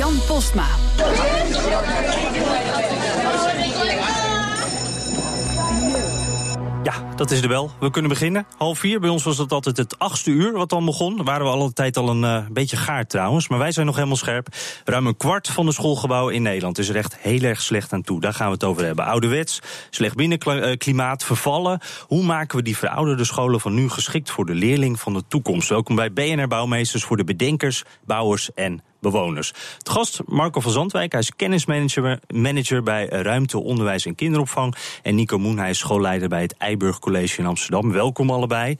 Jan Postma. Ja, dat is de bel. We kunnen beginnen. Half vier. Bij ons was dat altijd het achtste uur wat dan begon. Daar waren we alle tijd al een uh, beetje gaar trouwens. Maar wij zijn nog helemaal scherp. Ruim een kwart van de schoolgebouwen in Nederland is er echt heel erg slecht aan toe. Daar gaan we het over hebben. Ouderwets, slecht binnenklimaat, vervallen. Hoe maken we die verouderde scholen van nu geschikt voor de leerling van de toekomst? Welkom bij BNR Bouwmeesters voor de bedenkers, bouwers en bewoners. Het gast Marco van Zandwijk, hij is kennismanager manager bij Ruimte, Onderwijs en Kinderopvang. En Nico Moen, hij is schoolleider bij het Eiburg College in Amsterdam. Welkom allebei.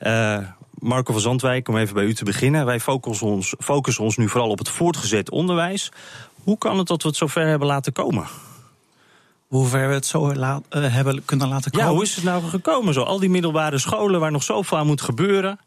Uh, Marco van Zandwijk, om even bij u te beginnen. Wij focussen ons, focussen ons nu vooral op het voortgezet onderwijs. Hoe kan het dat we het zover hebben laten komen? Hoe ver we het zo laat, uh, hebben kunnen laten komen? Ja, hoe is het nou gekomen zo? Al die middelbare scholen waar nog zoveel aan moet gebeuren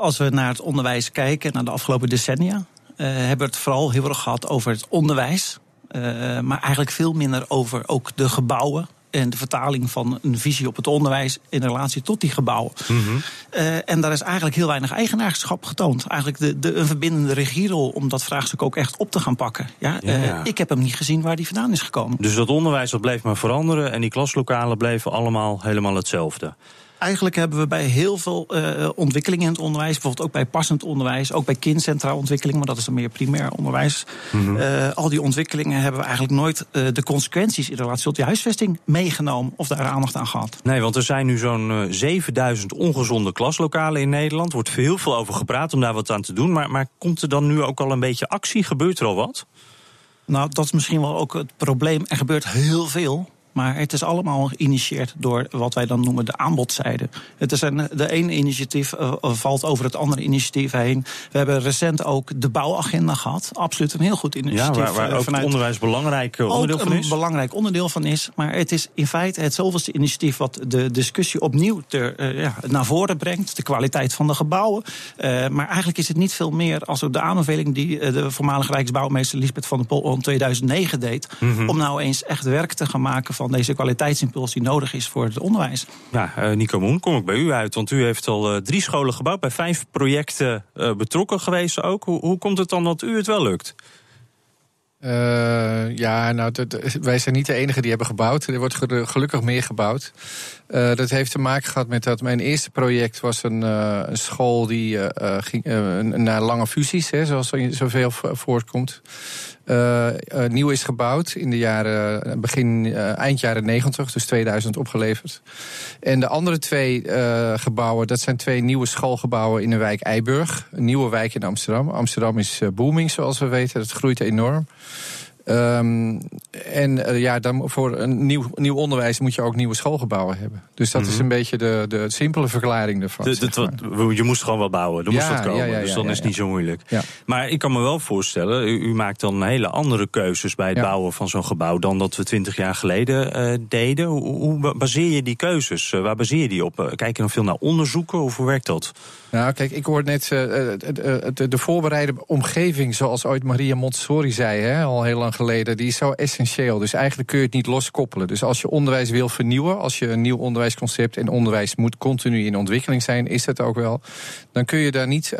als we naar het onderwijs kijken, naar de afgelopen decennia, uh, hebben we het vooral heel erg gehad over het onderwijs. Uh, maar eigenlijk veel minder over ook de gebouwen. En de vertaling van een visie op het onderwijs in relatie tot die gebouwen. Mm -hmm. uh, en daar is eigenlijk heel weinig eigenaarschap getoond. Eigenlijk de, de, een verbindende regierol om dat vraagstuk ook echt op te gaan pakken. Ja, ja, ja. ik heb hem niet gezien waar die vandaan is gekomen. Dus dat onderwijs dat bleef maar veranderen en die klaslokalen bleven allemaal helemaal hetzelfde. Eigenlijk hebben we bij heel veel uh, ontwikkelingen in het onderwijs, bijvoorbeeld ook bij passend onderwijs, ook bij kindcentraal ontwikkeling, maar dat is dan meer primair onderwijs. Mm -hmm. uh, al die ontwikkelingen hebben we eigenlijk nooit uh, de consequenties in relatie tot die huisvesting meegenomen of daar aandacht aan gehad. Nee, want er zijn nu zo'n 7000 ongezonde klaslokalen in Nederland. Er wordt heel veel over gepraat om daar wat aan te doen. Maar, maar komt er dan nu ook al een beetje actie? Gebeurt er al wat? Nou, dat is misschien wel ook het probleem. Er gebeurt heel veel. Maar het is allemaal geïnitieerd door wat wij dan noemen de aanbodzijde. Het is een, de ene initiatief uh, valt over het andere initiatief heen. We hebben recent ook de bouwagenda gehad. Absoluut een heel goed initiatief. Ja, waar, waar ook het onderwijs belangrijk onderdeel van is. een belangrijk onderdeel van is. Maar het is in feite het zoveelste initiatief wat de discussie opnieuw ter, uh, ja, naar voren brengt. De kwaliteit van de gebouwen. Uh, maar eigenlijk is het niet veel meer als ook de aanbeveling die de voormalige Rijksbouwmeester Lisbeth van der Pol in 2009 deed. Mm -hmm. Om nou eens echt werk te gaan maken van deze kwaliteitsimpuls die nodig is voor het onderwijs. Ja, uh, Nico Moen, kom ik bij u uit. Want u heeft al uh, drie scholen gebouwd, bij vijf projecten uh, betrokken geweest ook. Hoe, hoe komt het dan dat u het wel lukt? Uh, ja, nou, wij zijn niet de enige die hebben gebouwd. Er wordt gelukkig meer gebouwd. Uh, dat heeft te maken gehad met dat mijn eerste project was een, uh, een school die ging naar lange fusies, hè, zoals zoveel voortkomt. nieuw is gebouwd in de jaren, begin, eind jaren 90, dus 2000 opgeleverd. En de andere twee gebouwen, dat zijn twee nieuwe schoolgebouwen in de wijk Eiburg. Een nieuwe wijk in Amsterdam. Amsterdam is booming, zoals we weten. Het groeit enorm. Um, en uh, ja, dan voor een nieuw, nieuw onderwijs moet je ook nieuwe schoolgebouwen hebben. Dus dat mm -hmm. is een beetje de, de simpele verklaring ervan. De, zeg maar. Je moest gewoon wel bouwen, er ja, moest wat komen. Ja, ja, dus dan is het niet zo moeilijk. Maar ik kan me wel voorstellen, u, u, maakt dan hele andere keuzes bij het bouwen van zo'n gebouw dan dat we twintig jaar geleden uh, deden. Hoe, hoe, baseer je die keuzes? Uh, waar baseer je die op? Kijk je dan veel naar onderzoeken of hoe werkt dat? Nou, kijk, ik hoor net de, de, de voorbereide omgeving, zoals ooit Maria Montessori zei, hè, al heel lang geleden, die is zo essentieel. Dus eigenlijk kun je het niet loskoppelen. Dus als je onderwijs wil vernieuwen, als je een nieuw onderwijsconcept en onderwijs moet continu in ontwikkeling zijn, is dat ook wel, dan kun je daar niet, uh,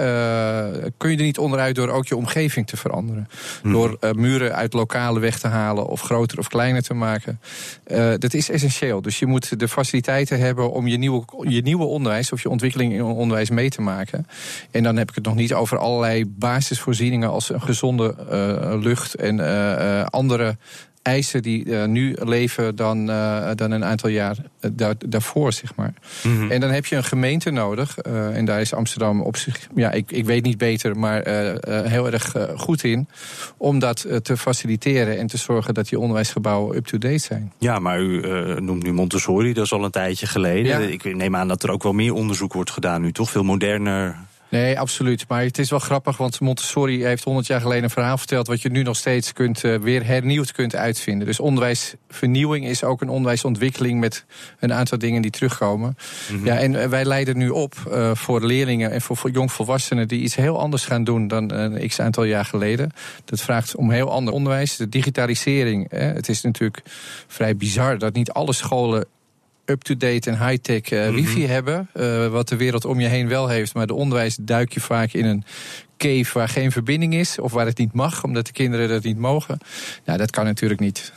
kun je er niet onderuit door ook je omgeving te veranderen. Hmm. Door uh, muren uit lokalen weg te halen of groter of kleiner te maken. Uh, dat is essentieel. Dus je moet de faciliteiten hebben om je nieuwe, je nieuwe onderwijs of je ontwikkeling in onderwijs mee te maken. En dan heb ik het nog niet over allerlei basisvoorzieningen als een gezonde lucht en uh, andere eisen die uh, nu leven dan, uh, dan een aantal jaar daar, daarvoor, zeg maar. Mm -hmm. En dan heb je een gemeente nodig. Uh, en daar is Amsterdam op zich, ja, ik, ik weet niet beter, maar heel erg goed in. Om dat te faciliteren en te zorgen dat die onderwijsgebouwen up-to-date zijn. Ja, maar u noemt nu Montessori, dat is al een tijdje geleden. Ja. Ik neem aan dat er ook wel meer onderzoek wordt gedaan nu, toch? Veel moderner Nee, absoluut. Maar het is wel grappig, want Montessori heeft 100 jaar geleden een verhaal verteld. wat je nu nog steeds kunt, uh, weer hernieuwd kunt uitvinden. Dus onderwijsvernieuwing is ook een onderwijsontwikkeling met een aantal dingen die terugkomen. Mhm. Ja, en wij leiden nu op uh, voor leerlingen en voor, voor jongvolwassenen die iets heel anders gaan doen dan een x aantal jaar geleden. Dat vraagt om heel ander onderwijs. De digitalisering. Hè, het is natuurlijk vrij bizar dat niet alle scholen up-to-date en high-tech uh, wifi hebben. Uh, wat de wereld om je heen wel heeft. Maar de onderwijs duik je vaak in een cave waar geen verbinding is. Of waar het niet mag, omdat de kinderen dat niet mogen. Nou, dat kan natuurlijk niet.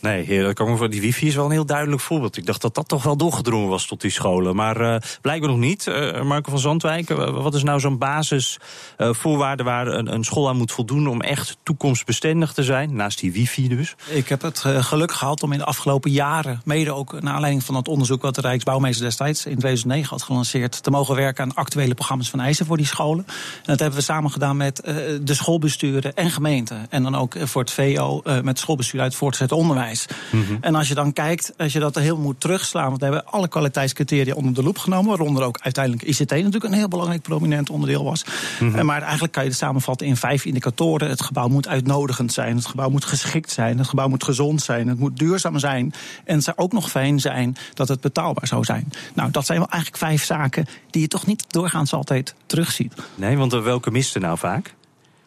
Nee, dat voor die wifi is wel een heel duidelijk voorbeeld. Ik dacht dat dat toch wel doorgedrongen was tot die scholen. Maar uh, blijkbaar nog niet. Uh, Marco van Zandwijk, wat is nou zo'n basisvoorwaarde waar een, een, school aan moet voldoen om echt toekomstbestendig te zijn? Naast die wifi dus. Ik heb het geluk gehad om in de afgelopen jaren, mede ook naar aanleiding van het onderzoek wat de Rijksbouwmeester destijds in 2009 had gelanceerd, te mogen werken aan actuele programma's van eisen voor die scholen. En dat hebben we samen gedaan met de schoolbesturen en gemeenten. En dan ook voor het VO met schoolbestuur uit voortgezet onderwijs. Mhm. En als je dan kijkt, als je dat er heel moet terugslaan, want we hebben alle kwaliteitscriteria onder de loep genomen, waaronder ook uiteindelijk ICT natuurlijk een heel belangrijk prominent onderdeel was. Mm Maar eigenlijk kan je het samenvatten in vijf indicatoren. Het gebouw moet uitnodigend zijn, het gebouw moet geschikt zijn, het gebouw moet gezond zijn, het moet duurzaam zijn. En het zou ook nog fijn zijn dat het betaalbaar zou zijn. Nou, dat zijn wel eigenlijk vijf zaken die je toch niet doorgaans altijd terugziet. Nee, want welke miste nou vaak?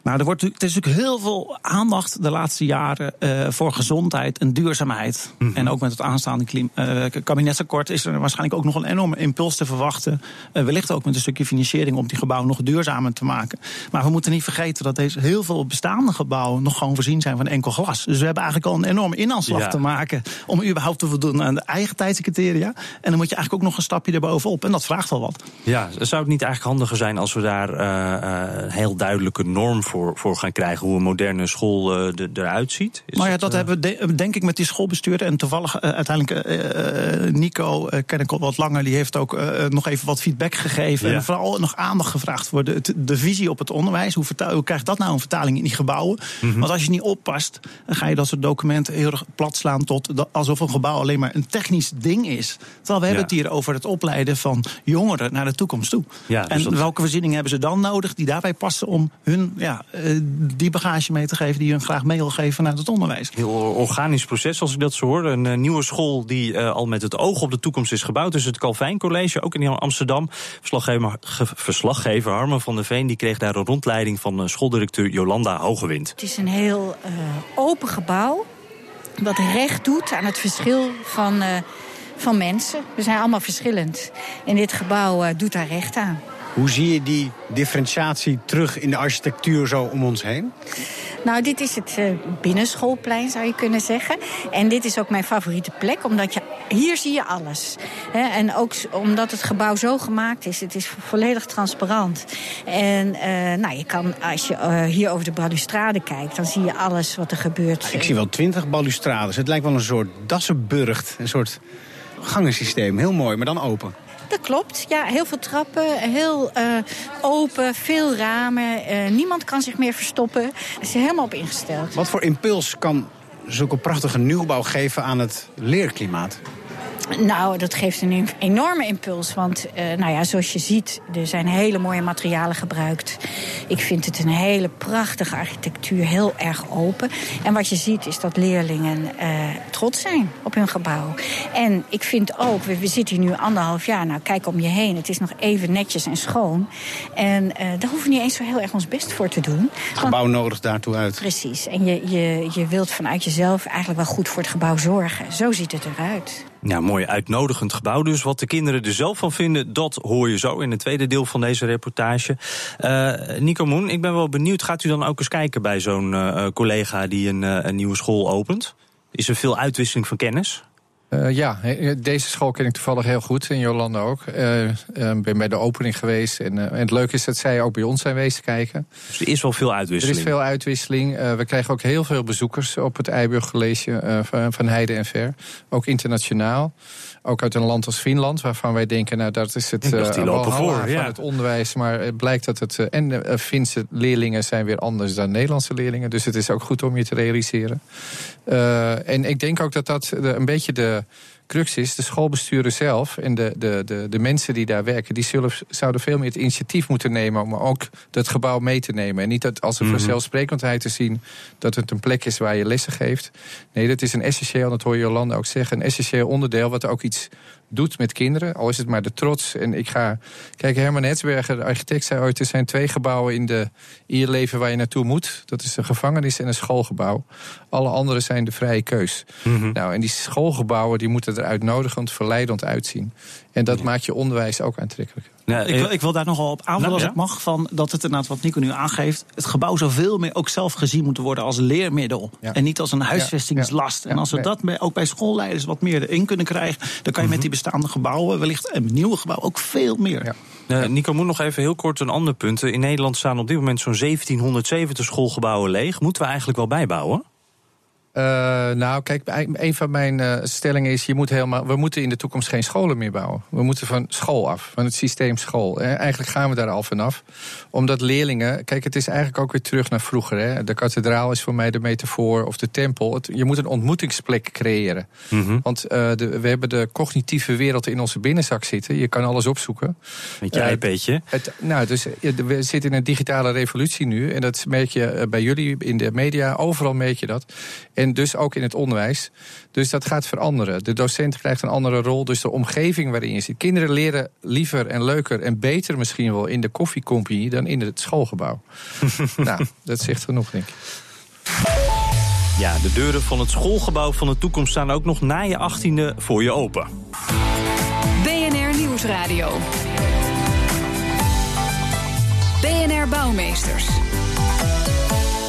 Nou, er, wordt, er is natuurlijk heel veel aandacht de laatste jaren uh, voor gezondheid en duurzaamheid. Mm -hmm. En ook met het aanstaande uh, kabinetsakkoord is er waarschijnlijk ook nog een enorme impuls te verwachten. Uh, wellicht ook met een stukje financiering om die gebouwen nog duurzamer te maken. Maar we moeten niet vergeten dat deze heel veel bestaande gebouwen nog gewoon voorzien zijn van enkel glas. Dus we hebben eigenlijk al een enorme inhaalslag ja. te maken om überhaupt te voldoen aan de eigen tijdscriteria. En dan moet je eigenlijk ook nog een stapje erbovenop. En dat vraagt wel wat. Ja, zou het niet eigenlijk handiger zijn als we daar een heel duidelijke norm voor, voor gaan krijgen hoe een moderne school uh, eruit ziet? Is nou ja, dat uh... hebben we denk ik met die schoolbestuurder. En toevallig uh, uiteindelijk Nico, ken ik al wat langer, die heeft ook nog even wat feedback gegeven. Ja. En vooral nog aandacht gevraagd voor de, de visie op het onderwijs. Hoe, vertaal, hoe krijgt dat nou een vertaling in die gebouwen? Mm -hmm. Want als je niet oppast, dan ga je dat soort documenten heel erg plat slaan tot de, alsof een gebouw alleen maar een technisch ding is. Terwijl we ja. hebben het hier over het opleiden van jongeren naar de toekomst toe. Ja, dus en dat... welke voorzieningen hebben ze dan nodig die daarbij passen om hun ja, die bagage mee te geven die je hun graag mee wil geven vanuit het onderwijs. Heel organisch proces als ik dat zo hoor. Een uh, nieuwe school die uh, al met het oog op de toekomst is gebouwd. Dus het Calvijn College, ook in Amsterdam. Verslaggever, verslaggever Harmen van der Veen die kreeg daar een rondleiding van uh, schooldirecteur Jolanda Hogewind. Het is een heel open gebouw. Wat recht doet aan het verschil van, van mensen. We zijn allemaal verschillend. En dit gebouw doet daar recht aan. Hoe zie je die differentiatie terug in de architectuur zo om ons heen? Nou, dit is het uh, binnenschoolplein, zou je kunnen zeggen. En dit is ook mijn favoriete plek, omdat je, hier zie je alles. En ook omdat het gebouw zo gemaakt is, het is volledig transparant. En uh, nou, je kan, als je uh, hier over de balustrade kijkt, dan zie je alles wat er gebeurt. Ik zie wel twintig balustrades. Het lijkt wel een soort dassenburgt, een soort gangensysteem. Heel mooi, maar dan open. Dat klopt. Ja, heel veel trappen, heel uh, open, veel ramen. Uh, niemand kan zich meer verstoppen. Er is helemaal op ingesteld. Wat voor impuls kan zulke prachtige nieuwbouw geven aan het leerklimaat? Nou, dat geeft een enorme impuls. Want uh, nou ja, zoals je ziet, er zijn hele mooie materialen gebruikt. Ik vind het een hele prachtige architectuur, heel erg open. En wat je ziet is dat leerlingen uh, trots zijn op hun gebouw. En ik vind ook, we, we, zitten hier nu anderhalf jaar, nou kijk om je heen. Het is nog even netjes en schoon. En uh, daar hoeven we niet eens zo heel erg ons best voor te doen. Het gebouw nodigt daartoe uit. Precies. En je, je, je wilt vanuit jezelf eigenlijk wel goed voor het gebouw zorgen. Zo ziet het eruit. Ja, mooi uitnodigend gebouw dus. Wat de kinderen er zelf van vinden, dat hoor je zo in het tweede deel van deze reportage. Uh, Nico Moen, ik ben wel benieuwd. Gaat u dan ook eens kijken bij zo'n uh, collega die een, een nieuwe school opent? Is er veel uitwisseling van kennis? Uh, ja, deze school ken ik toevallig heel goed. En Jolanda ook. Ik uh, ben bij de opening geweest. En, en, het leuke is dat zij ook bij ons zijn wezen kijken. Dus er is wel veel uitwisseling? Er is veel uitwisseling. we krijgen ook heel veel bezoekers op het Eiburg College van, van Heide en Ver. Ook internationaal. Ook uit een land als Finland, waarvan wij denken, nou dat is het uh, die lopen voor, van ja. het onderwijs. Maar het blijkt dat het. En de Finse leerlingen zijn weer anders dan Nederlandse leerlingen. Dus het is ook goed om je te realiseren. en ik denk ook dat dat een beetje de crux is, de schoolbesturen zelf en de, de, de, de mensen die daar werken, die zullen, zouden veel meer het initiatief moeten nemen om ook dat gebouw mee te nemen. En niet dat als een Mhm. vanzelfsprekendheid te zien dat het een plek is waar je lessen geeft. Nee, dat is een essentieel, dat hoor je Jolanda ook zeggen, een essentieel onderdeel wat ook iets doet met kinderen. Al is het maar de trots. En ik ga. Kijk, Herman Hetsberger, de architect, zei ooit: er zijn twee gebouwen in, de, in je leven waar je naartoe moet. Dat is een gevangenis en een schoolgebouw. Alle andere zijn de vrije keus. Mhm. Nou, en die schoolgebouwen die moeten er uitnodigend, verleidend uitzien. En dat maakt je onderwijs ook aantrekkelijk. Ja, Ik wil, ik wil daar nogal op aanvullen Nou, als ja. ik mag. Van dat het inderdaad, wat Nico nu aangeeft. Het gebouw zoveel meer ook zelf gezien moet worden als leermiddel. Ja. En niet als een huisvestingslast. Ja. En als we Ja. dat ook bij schoolleiders wat meer erin kunnen krijgen. dan kan je met die bestaande gebouwen, wellicht en nieuwe gebouwen, ook veel meer. Ja. Eh, Nico, moet nog even heel kort een ander punt. In Nederland staan op dit moment zo'n 1770 schoolgebouwen leeg. Moeten we eigenlijk wel bijbouwen? Eh, nou, kijk, een van mijn eh, stellingen is: je moet helemaal, we moeten in de toekomst geen scholen meer bouwen. We moeten van school af, van het systeem school. En eigenlijk gaan we daar al vanaf. Omdat leerlingen, kijk, het is eigenlijk ook weer terug naar vroeger. Hè. De kathedraal is voor mij de metafoor, of de tempel. Het- je moet een ontmoetingsplek creëren. Want eh, de, we hebben de cognitieve wereld in onze binnenzak zitten. Je kan alles opzoeken. Met je iPadje. Nou, dus we zitten in een digitale revolutie nu. En dat merk je bij jullie in de media. Overal merk je dat. En dus ook in het onderwijs. Dus dat gaat veranderen. De docent krijgt een andere rol. Dus de omgeving waarin je zit. Kinderen leren liever en leuker en beter misschien wel in de koffiecompagnie dan in het schoolgebouw. nou, dat zegt genoeg, denk ik. Ja, de deuren van het schoolgebouw van de toekomst staan ook nog na je achttiende voor je open. BNR Nieuwsradio. BNR Bouwmeesters.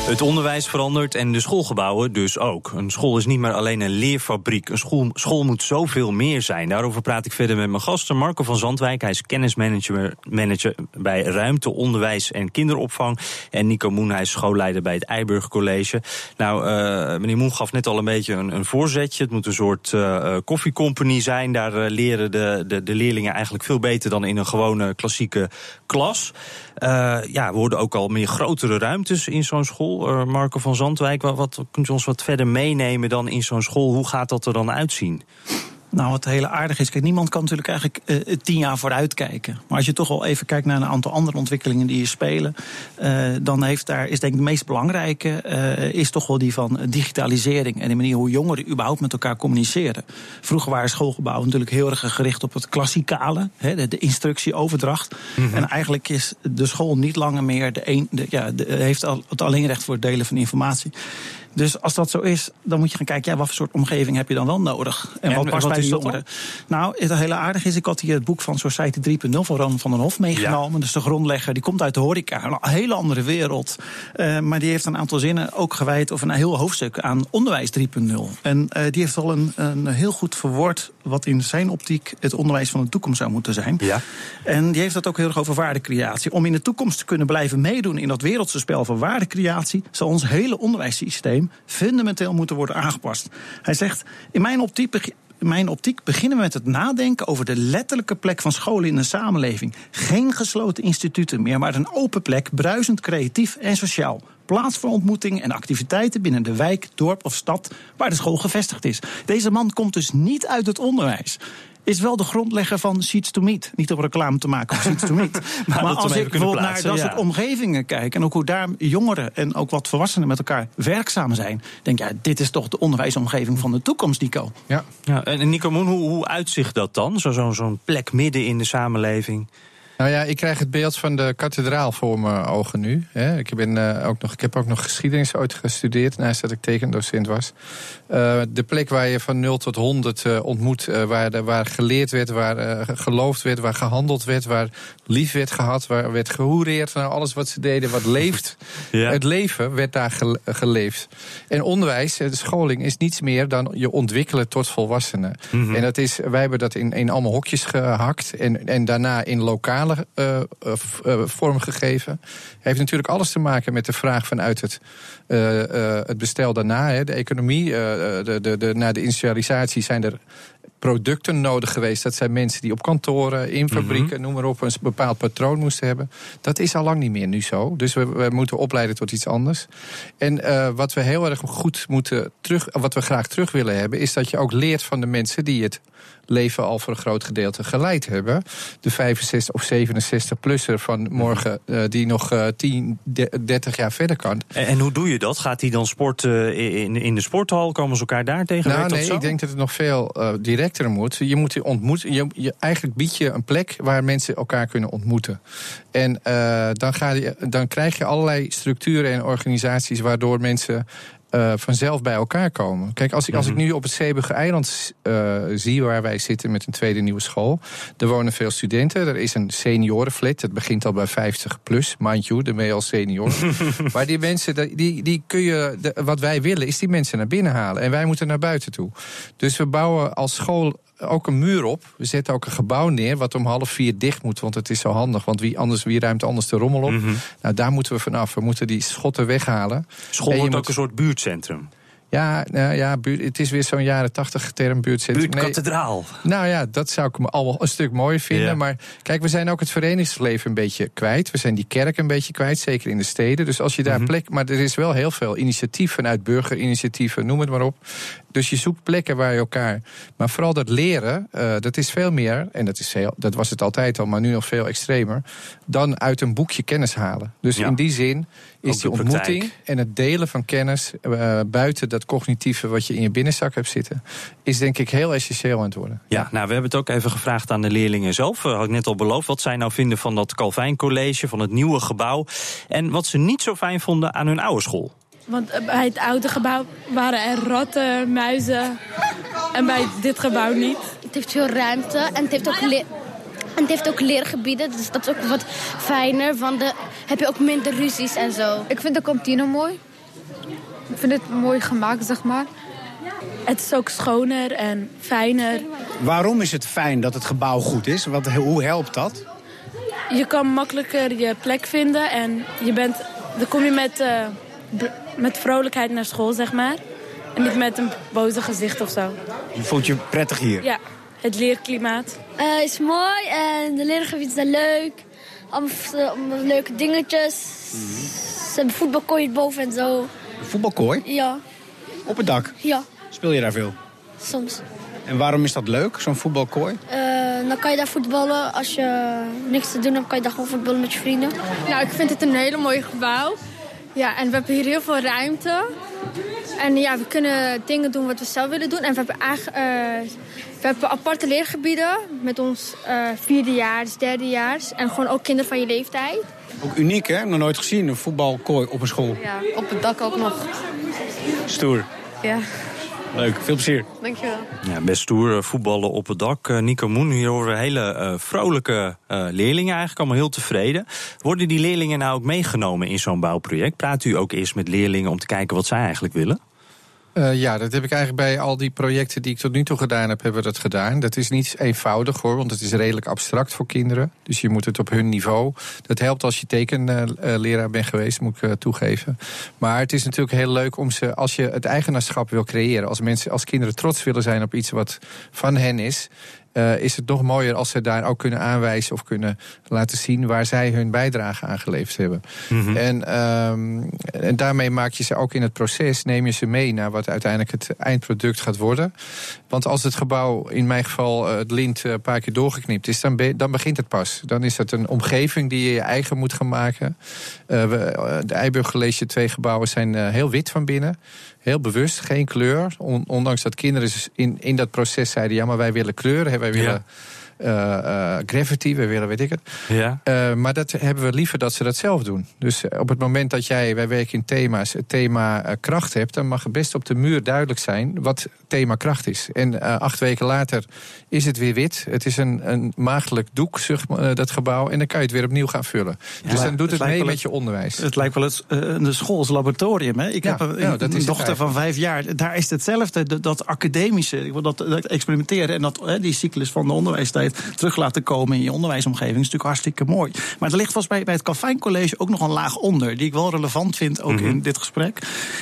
Het onderwijs verandert en de schoolgebouwen dus ook. Een school is niet meer alleen een leerfabriek. Een school, school moet zoveel meer zijn. Daarover praat ik verder met mijn gasten. Marco van Zandwijk, hij is kennismanager manager bij Ruimte, Onderwijs en Kinderopvang. En Nico Moen, hij is schoolleider bij het Eiburg College. Nou, eh, meneer Moen gaf net al een beetje een, een voorzetje. Het moet een soort eh koffiecompany zijn. Daar leren de, de, de leerlingen eigenlijk veel beter dan in een gewone klassieke klas. Eh, ja, worden ook al meer grotere ruimtes in zo'n school. Eh, Marco van Zandwijk, wat, wat kunt u ons wat verder meenemen dan in zo'n school? Hoe gaat dat er dan uitzien? Nou, wat hele aardig is, kijk, niemand kan natuurlijk eigenlijk eh, tien jaar vooruit kijken. Maar als je toch wel even kijkt naar een aantal andere ontwikkelingen die hier spelen, eh, dan heeft daar, is denk ik de meest belangrijke, eh, is toch wel die van digitalisering en de manier hoe jongeren überhaupt met elkaar communiceren. Vroeger waren schoolgebouwen natuurlijk heel erg gericht op het klassikale, hè, de, de instructieoverdracht. En eigenlijk is de school niet langer meer de een, de, ja, de, heeft al, het alleenrecht voor het delen van informatie. Dus als dat zo is, dan moet je gaan kijken, ja, wat voor soort omgeving heb je dan wel nodig? En Ja, wat past wat bij dat jongeren? Nou, het hele aardige is, ik had hier het boek van Society 3.0 van Ron van den Hof meegenomen. Dus de grondlegger, die komt uit de horeca, een hele andere wereld. Eh, maar die heeft een aantal zinnen ook gewijd, of een heel hoofdstuk aan onderwijs 3.0. En eh, die heeft al een, een heel goed verwoord wat in zijn optiek het onderwijs van de toekomst zou moeten zijn. Ja. En die heeft het ook heel erg over waardecreatie. Om in de toekomst te kunnen blijven meedoen in dat wereldse spel van waardecreatie, zal ons hele onderwijssysteem fundamenteel moeten worden aangepast. Hij zegt: In mijn optiek. in mijn optiek beginnen we met het nadenken over de letterlijke plek van scholen in de samenleving. Geen gesloten instituten meer, maar een open plek, bruisend creatief en sociaal. Plaats voor ontmoeting en activiteiten binnen de wijk, dorp of stad waar de school gevestigd is. Deze man komt dus niet uit het onderwijs. Is wel de grondlegger van Seats to Meet. Niet om reclame te maken voor Seats to Meet. maar als ik bijvoorbeeld naar dat ja. soort omgevingen kijk... en ook hoe daar jongeren en ook wat volwassenen met elkaar werkzaam zijn... denk ik, ja, dit is toch de onderwijsomgeving van de toekomst, Nico. Ja. Ja, en Nico Moen, hoe, hoe uitzicht dat dan? Zo'n zo, zo'n plek midden in de samenleving. Nou ja, ik krijg het beeld van de kathedraal voor mijn ogen nu. Hè. Ik, ben, eh, ook nog, ik heb ook nog geschiedenis ooit gestudeerd, naast dat ik tekendocent was. Eh, de plek waar je van 0 tot 100 eh, ontmoet, waar, de- waar geleerd werd, waar geloofd werd, waar gehandeld werd, waar lief werd gehad, waar werd gehoereerd. Nou, alles wat ze deden, wat leeft. Ja. Het leven werd daar gele- geleefd. En onderwijs, de scholing, is niets meer dan je ontwikkelen tot volwassenen. Mhm. En dat is, wij hebben dat in, in allemaal hokjes gehakt en, en daarna in lokale eh, eh, v- eh, vorm gegeven. Heeft natuurlijk alles te maken met de vraag vanuit het, eh, eh, het bestel daarna. Hè, de economie, eh, de, de, de, na de industrialisatie zijn er producten nodig geweest. Dat zijn mensen die op kantoren, in fabrieken, noem maar op, een bepaald patroon moesten hebben. Dat is al lang niet meer nu zo. Dus we, we moeten opleiden tot iets anders. En eh, wat we heel erg goed moeten terug, wat we graag terug willen hebben, is dat je ook leert van de mensen die het leven al voor een groot gedeelte geleid hebben. De 65 of 67-plusser van morgen, uh, die nog uh, 10, 30 jaar verder kan. En, en, hoe doe je dat? Gaat hij dan sporten in, in de sporthal? Komen ze elkaar daar tegen? Nou, nee, ik denk dat het nog veel uh, moet. Je moet je ontmoeten. Je, je, eigenlijk bied je een plek waar mensen elkaar kunnen ontmoeten. En uh, dan, ga je, dan krijg je allerlei structuren en organisaties waardoor mensen uh, vanzelf bij elkaar komen. Kijk, als ik, als ik nu op het Zeeburger eiland uh, zie waar wij zitten met een tweede nieuwe school. Er wonen veel studenten. Er is een seniorenflat. Het begint al bij 50 plus, mind you, de ben je al senior. maar die mensen, die, die kun je. De, wat wij willen, is die mensen naar binnen halen. En wij moeten naar buiten toe. Dus we bouwen als school ook een muur op. We zetten ook een gebouw neer wat om half vier dicht moet. Want het is zo handig. Want wie, anders, wie ruimt anders de rommel op? Mm -hmm. Nou, daar moeten we vanaf. We moeten die schotten weghalen. School wordt ook een soort buurtcentrum. Ja, nou ja, buurt, het is weer zo'n jaren tachtig term buurtcentrum. Buurtkathedraal. Nee, nou ja, dat zou ik me al een stuk mooier vinden. Ja. Maar kijk, we zijn ook het verenigingsleven een beetje kwijt. We zijn die kerk een beetje kwijt, zeker in de steden. Dus als je daar mm -hmm. plek... Maar er is wel heel veel initiatief vanuit burgerinitiatieven, noem het maar op. Dus je zoekt plekken waar je elkaar. Maar vooral dat leren, uh, dat is veel meer. En dat, is heel, dat was het altijd al, maar nu nog veel extremer. Dan uit een boekje kennis halen. Dus ja. in die zin is die ontmoeting praktijk. en het delen van kennis. Uh, buiten dat cognitieve wat je in je binnenzak hebt zitten. Is denk ik heel essentieel aan het worden. Ja, nou, we hebben het ook even gevraagd aan de leerlingen zelf. Uh, had ik net al beloofd. Wat zij nou vinden van dat Calvijn College, van het nieuwe gebouw. En wat ze niet zo fijn vonden aan hun oude school. Want bij het oude gebouw waren er ratten, muizen. En bij dit gebouw niet. Het heeft veel ruimte en het heeft ook, leer, en het heeft ook leergebieden. Dus dat is ook wat fijner. Want de, heb je ook minder ruzies en zo. Ik vind de kantine mooi. Ik vind het mooi gemaakt, zeg maar. Het is ook schoner en fijner. Waarom is het fijn dat het gebouw goed is? Wat, hoe helpt dat? Je kan makkelijker je plek vinden en je bent, dan kom je met... Uh, met vrolijkheid naar school, zeg maar. En niet met een boze gezicht of zo. Je voelt je prettig hier? Ja, het leerklimaat. Het uh, is mooi en de leergebieden zijn leuk. Allemaal, allemaal leuke dingetjes. Mm -hmm. Ze hebben voetbalkooi boven en zo. Een voetbalkooi? Ja. Op het dak? Ja. Speel je daar veel? Soms. En waarom is dat leuk, zo'n voetbalkooi? Uh, dan kan je daar voetballen. Als je niks te doen hebt, kan je daar gewoon voetballen met je vrienden. Nou, ik vind het een hele mooi gebouw. Ja, en we hebben hier heel veel ruimte. En ja, we kunnen dingen doen wat we zelf willen doen. En we hebben, eigenlijk, uh, we hebben aparte leergebieden met ons uh, vierdejaars, derdejaars. En gewoon ook kinderen van je leeftijd. Ook uniek, hè? Nog nooit gezien, een voetbalkooi op een school. Ja, op het dak ook nog. Stoer. Ja. Leuk, veel plezier. Dankjewel. Ja, best stoer voetballen op het dak. Uh, Nico Moen, hier horen we hele uh, vrolijke uh, leerlingen eigenlijk, allemaal heel tevreden. Worden die leerlingen nou ook meegenomen in zo'n bouwproject? Praat u ook eerst met leerlingen om te kijken wat zij eigenlijk willen? Uh, ja, dat heb ik eigenlijk bij al die projecten die ik tot nu toe gedaan heb, hebben we dat gedaan. Dat is niet eenvoudig hoor, want het is redelijk abstract voor kinderen. Dus je moet het op hun niveau. Dat helpt als je tekenleraar bent geweest, moet ik uh, toegeven. Maar het is natuurlijk heel leuk om ze, als je het eigenaarschap wil creëren, als mensen, als kinderen trots willen zijn op iets wat van hen is. Uh, is het nog mooier als ze daar ook kunnen aanwijzen of kunnen laten zien waar zij hun bijdrage aan geleverd hebben. Mm -hmm. en, um, en daarmee maak je ze ook in het proces, neem je ze mee naar wat uiteindelijk het eindproduct gaat worden. Want als het gebouw, in mijn geval het lint, een paar keer doorgeknipt is, dan, be, dan begint het pas. Dan is het een omgeving die je je eigen moet gaan maken. Uh, we, de Eiburg College twee gebouwen zijn heel wit van binnen. Heel bewust, geen kleur. On, ondanks dat kinderen in, in dat proces zeiden: ja, maar wij willen kleuren, wij willen. Ja. Uh, uh, gravity, we willen weet ik het. Ja. Uh, maar dat hebben we liever dat ze dat zelf doen. Dus op het moment dat jij, wij werken in thema's, het thema kracht hebt, dan mag het best op de muur duidelijk zijn wat thema kracht is. En acht weken later is het weer wit. Het is een, een maagdelijk doek, zeg, dat gebouw. En dan kan je het weer opnieuw gaan vullen. Ja, dus dan doet het, het mee met het, je onderwijs. Het lijkt wel het, de schoolslaboratorium. Hè? Ik ja, heb een, ja, dat een dochter van vijf jaar. Daar is hetzelfde, dat, dat academische, dat, dat experimenteren en dat, die cyclus van de onderwijstijd terug laten komen in je onderwijsomgeving. is natuurlijk hartstikke mooi. Maar er ligt vast bij, bij het Calvijn College ook nog een laag onder, die ik wel relevant vind, ook Mhm. in dit gesprek.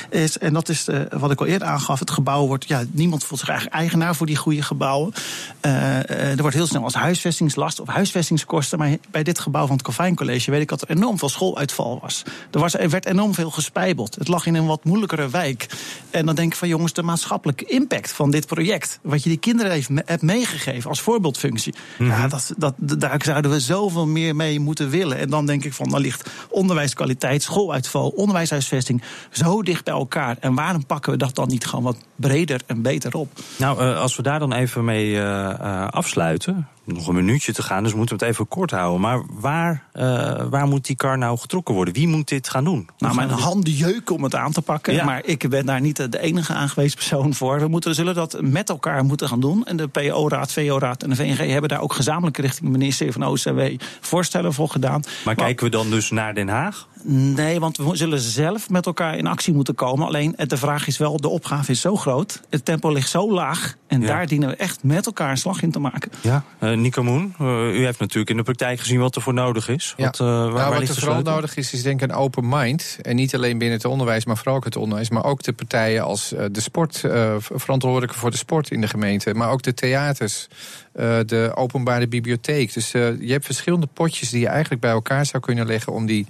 Is, en dat is eh, wat ik al eerder aangaf. Het gebouw wordt, ja, niemand voelt zich eigenlijk eigenaar voor die goede gebouwen. Eh, eh, er wordt heel snel als huisvestingslast of huisvestingskosten. Maar bij dit gebouw van het Calvijn College weet ik dat er enorm veel schooluitval was. Er, was, er werd enorm veel gespijbeld. Het lag in een wat moeilijkere wijk. En dan denk ik van jongens, de maatschappelijke impact van dit project. Wat je die kinderen heeft, hebt meegegeven als voorbeeldfunctie. Ja, dat, dat, daar zouden we zoveel meer mee moeten willen. En dan denk ik van, dan ligt onderwijskwaliteit, schooluitval, onderwijshuisvesting zo dicht bij elkaar. En waarom pakken we dat dan niet gewoon wat breder en beter op? Nou, eh, als we daar dan even mee eh, eh, afsluiten. Nog een minuutje te gaan, dus we moeten het even kort houden. Maar waar, eh, waar moet die kar nou getrokken worden? Wie moet dit gaan doen? Nou, mijn handen jeuken om het aan te pakken. Ja. Maar ik ben daar niet de enige aangewezen persoon voor. We moeten, zullen dat met elkaar moeten gaan doen. En de PO-raad, VO-raad en de VNG hebben daar ook gezamenlijk richting het ministerie van OCW voorstellen voor gedaan. Maar kijken we dan dus naar Den Haag? Nee, want we zullen zelf met elkaar in actie moeten komen. Alleen eh, de vraag is wel, de opgave is zo groot. Het tempo ligt zo laag. En Ja. daar dienen we echt met elkaar een slag in te maken. Ja. Eh, Nico Moen, eh, u heeft natuurlijk in de praktijk gezien wat er voor nodig is. Ja. Wat, eh, waar, Nou, waar wat ligt er de vooral sleutel? nodig is, is denk ik een open mind. En niet alleen binnen het onderwijs, maar vooral ook het onderwijs. Maar ook de partijen als de sport, eh, verantwoordelijke voor de sport in de gemeente. Maar ook de theaters, eh, de openbare bibliotheek. Dus je hebt verschillende potjes die je eigenlijk bij elkaar zou kunnen leggen... om die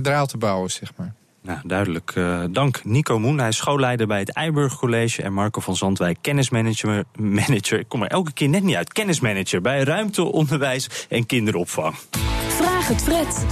kathedraal te bouwen, zeg maar. Nou, duidelijk. Eh, dank Nico Moen. Hij is schoolleider bij het Eiburg College. En Marco van Zandwijk, kennismanager. Manager, ik kom er elke keer net niet uit. Kennismanager bij ruimte, onderwijs en kinderopvang. Vraag het Fred.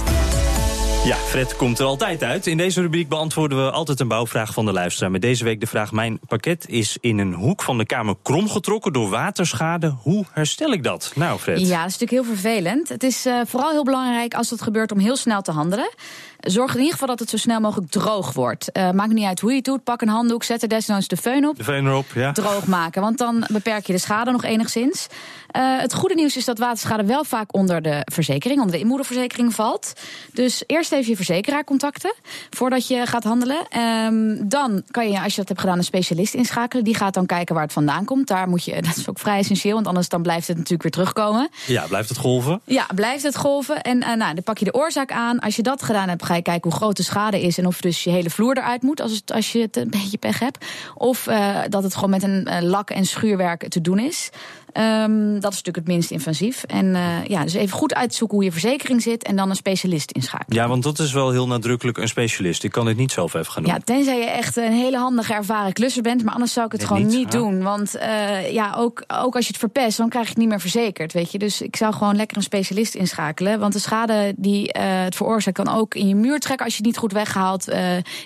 Ja, Fred komt er altijd uit. In deze rubriek beantwoorden we altijd een bouwvraag van de luisteraar. Met deze week de vraag: Mijn pakket is in een hoek van de kamer kromgetrokken door waterschade. Hoe herstel ik dat? Nou, Fred. Ja, dat is natuurlijk heel vervelend. Het is eh, vooral heel belangrijk als dat gebeurt om heel snel te handelen. Zorg in ieder geval dat het zo snel mogelijk droog wordt. Eh, maakt niet uit hoe je het doet. Pak een handdoek, zet er desnoods de föhn op. De veen erop, ja. Droog maken, want dan beperk je de schade nog enigszins. Eh, het goede nieuws is dat waterschade wel vaak onder de verzekering, onder de inboedelverzekering valt. Dus eerst even je verzekeraar contacten voordat je gaat handelen. Ehm, dan kan je, als je dat hebt gedaan, een specialist inschakelen. Die gaat dan kijken waar het vandaan komt. Daar moet je, dat is ook vrij essentieel, want anders dan blijft het natuurlijk weer terugkomen. Ja, blijft het golven? Ja, blijft het golven. En eh, nou, dan pak je de oorzaak aan. Als je dat gedaan hebt, ga je kijken hoe groot de schade is. En of dus je hele vloer eruit moet als, het, als je het een beetje pech hebt. Of eh, dat het gewoon met een eh, lak- en schuurwerk te doen is. Ehm, dat is natuurlijk het minst invasief. En eh, ja, dus even goed uitzoeken hoe je verzekering zit. En dan een specialist inschakelen. Ja, want dat is wel heel nadrukkelijk een specialist. Ik kan dit niet zelf even gaan doen. Ja, tenzij je echt een hele handige, ervaren klusser bent. Maar anders zou ik het gewoon niet, doen. Want eh, ja, ook, ook als je het verpest, dan krijg je het niet meer verzekerd. Weet je? Dus ik zou gewoon lekker een specialist inschakelen. Want de schade die eh, het veroorzaakt kan ook in je muur trekken als je het niet goed weghaalt.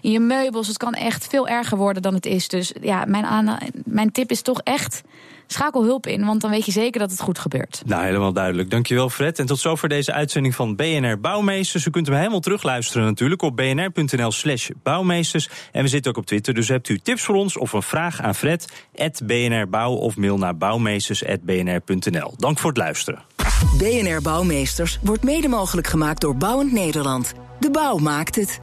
in je meubels. Het kan echt veel erger worden dan het is. Dus ja, mijn, mijn tip is toch echt. Schakel hulp in, want dan weet je zeker dat het goed gebeurt. Nou, helemaal duidelijk. Dankjewel, Fred. En tot zover deze uitzending van BNR Bouwmeesters. U kunt hem helemaal terugluisteren natuurlijk op bnr.nl slash bouwmeesters. En we zitten ook op Twitter, dus hebt u tips voor ons of een vraag aan Fred... BNR Bouw of mail naar bouwmeesters.bnr.nl. Dank voor het luisteren. BNR Bouwmeesters wordt mede mogelijk gemaakt door Bouwend Nederland. De bouw maakt het.